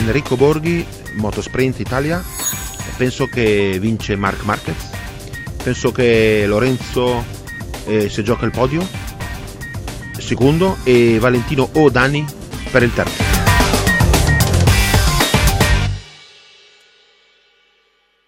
Enrico Borghi, Motosprint Italia. Penso che vince Mark Marquez. Penso che Lorenzo eh, si gioca il podio, secondo, e Valentino Odani per il terzo.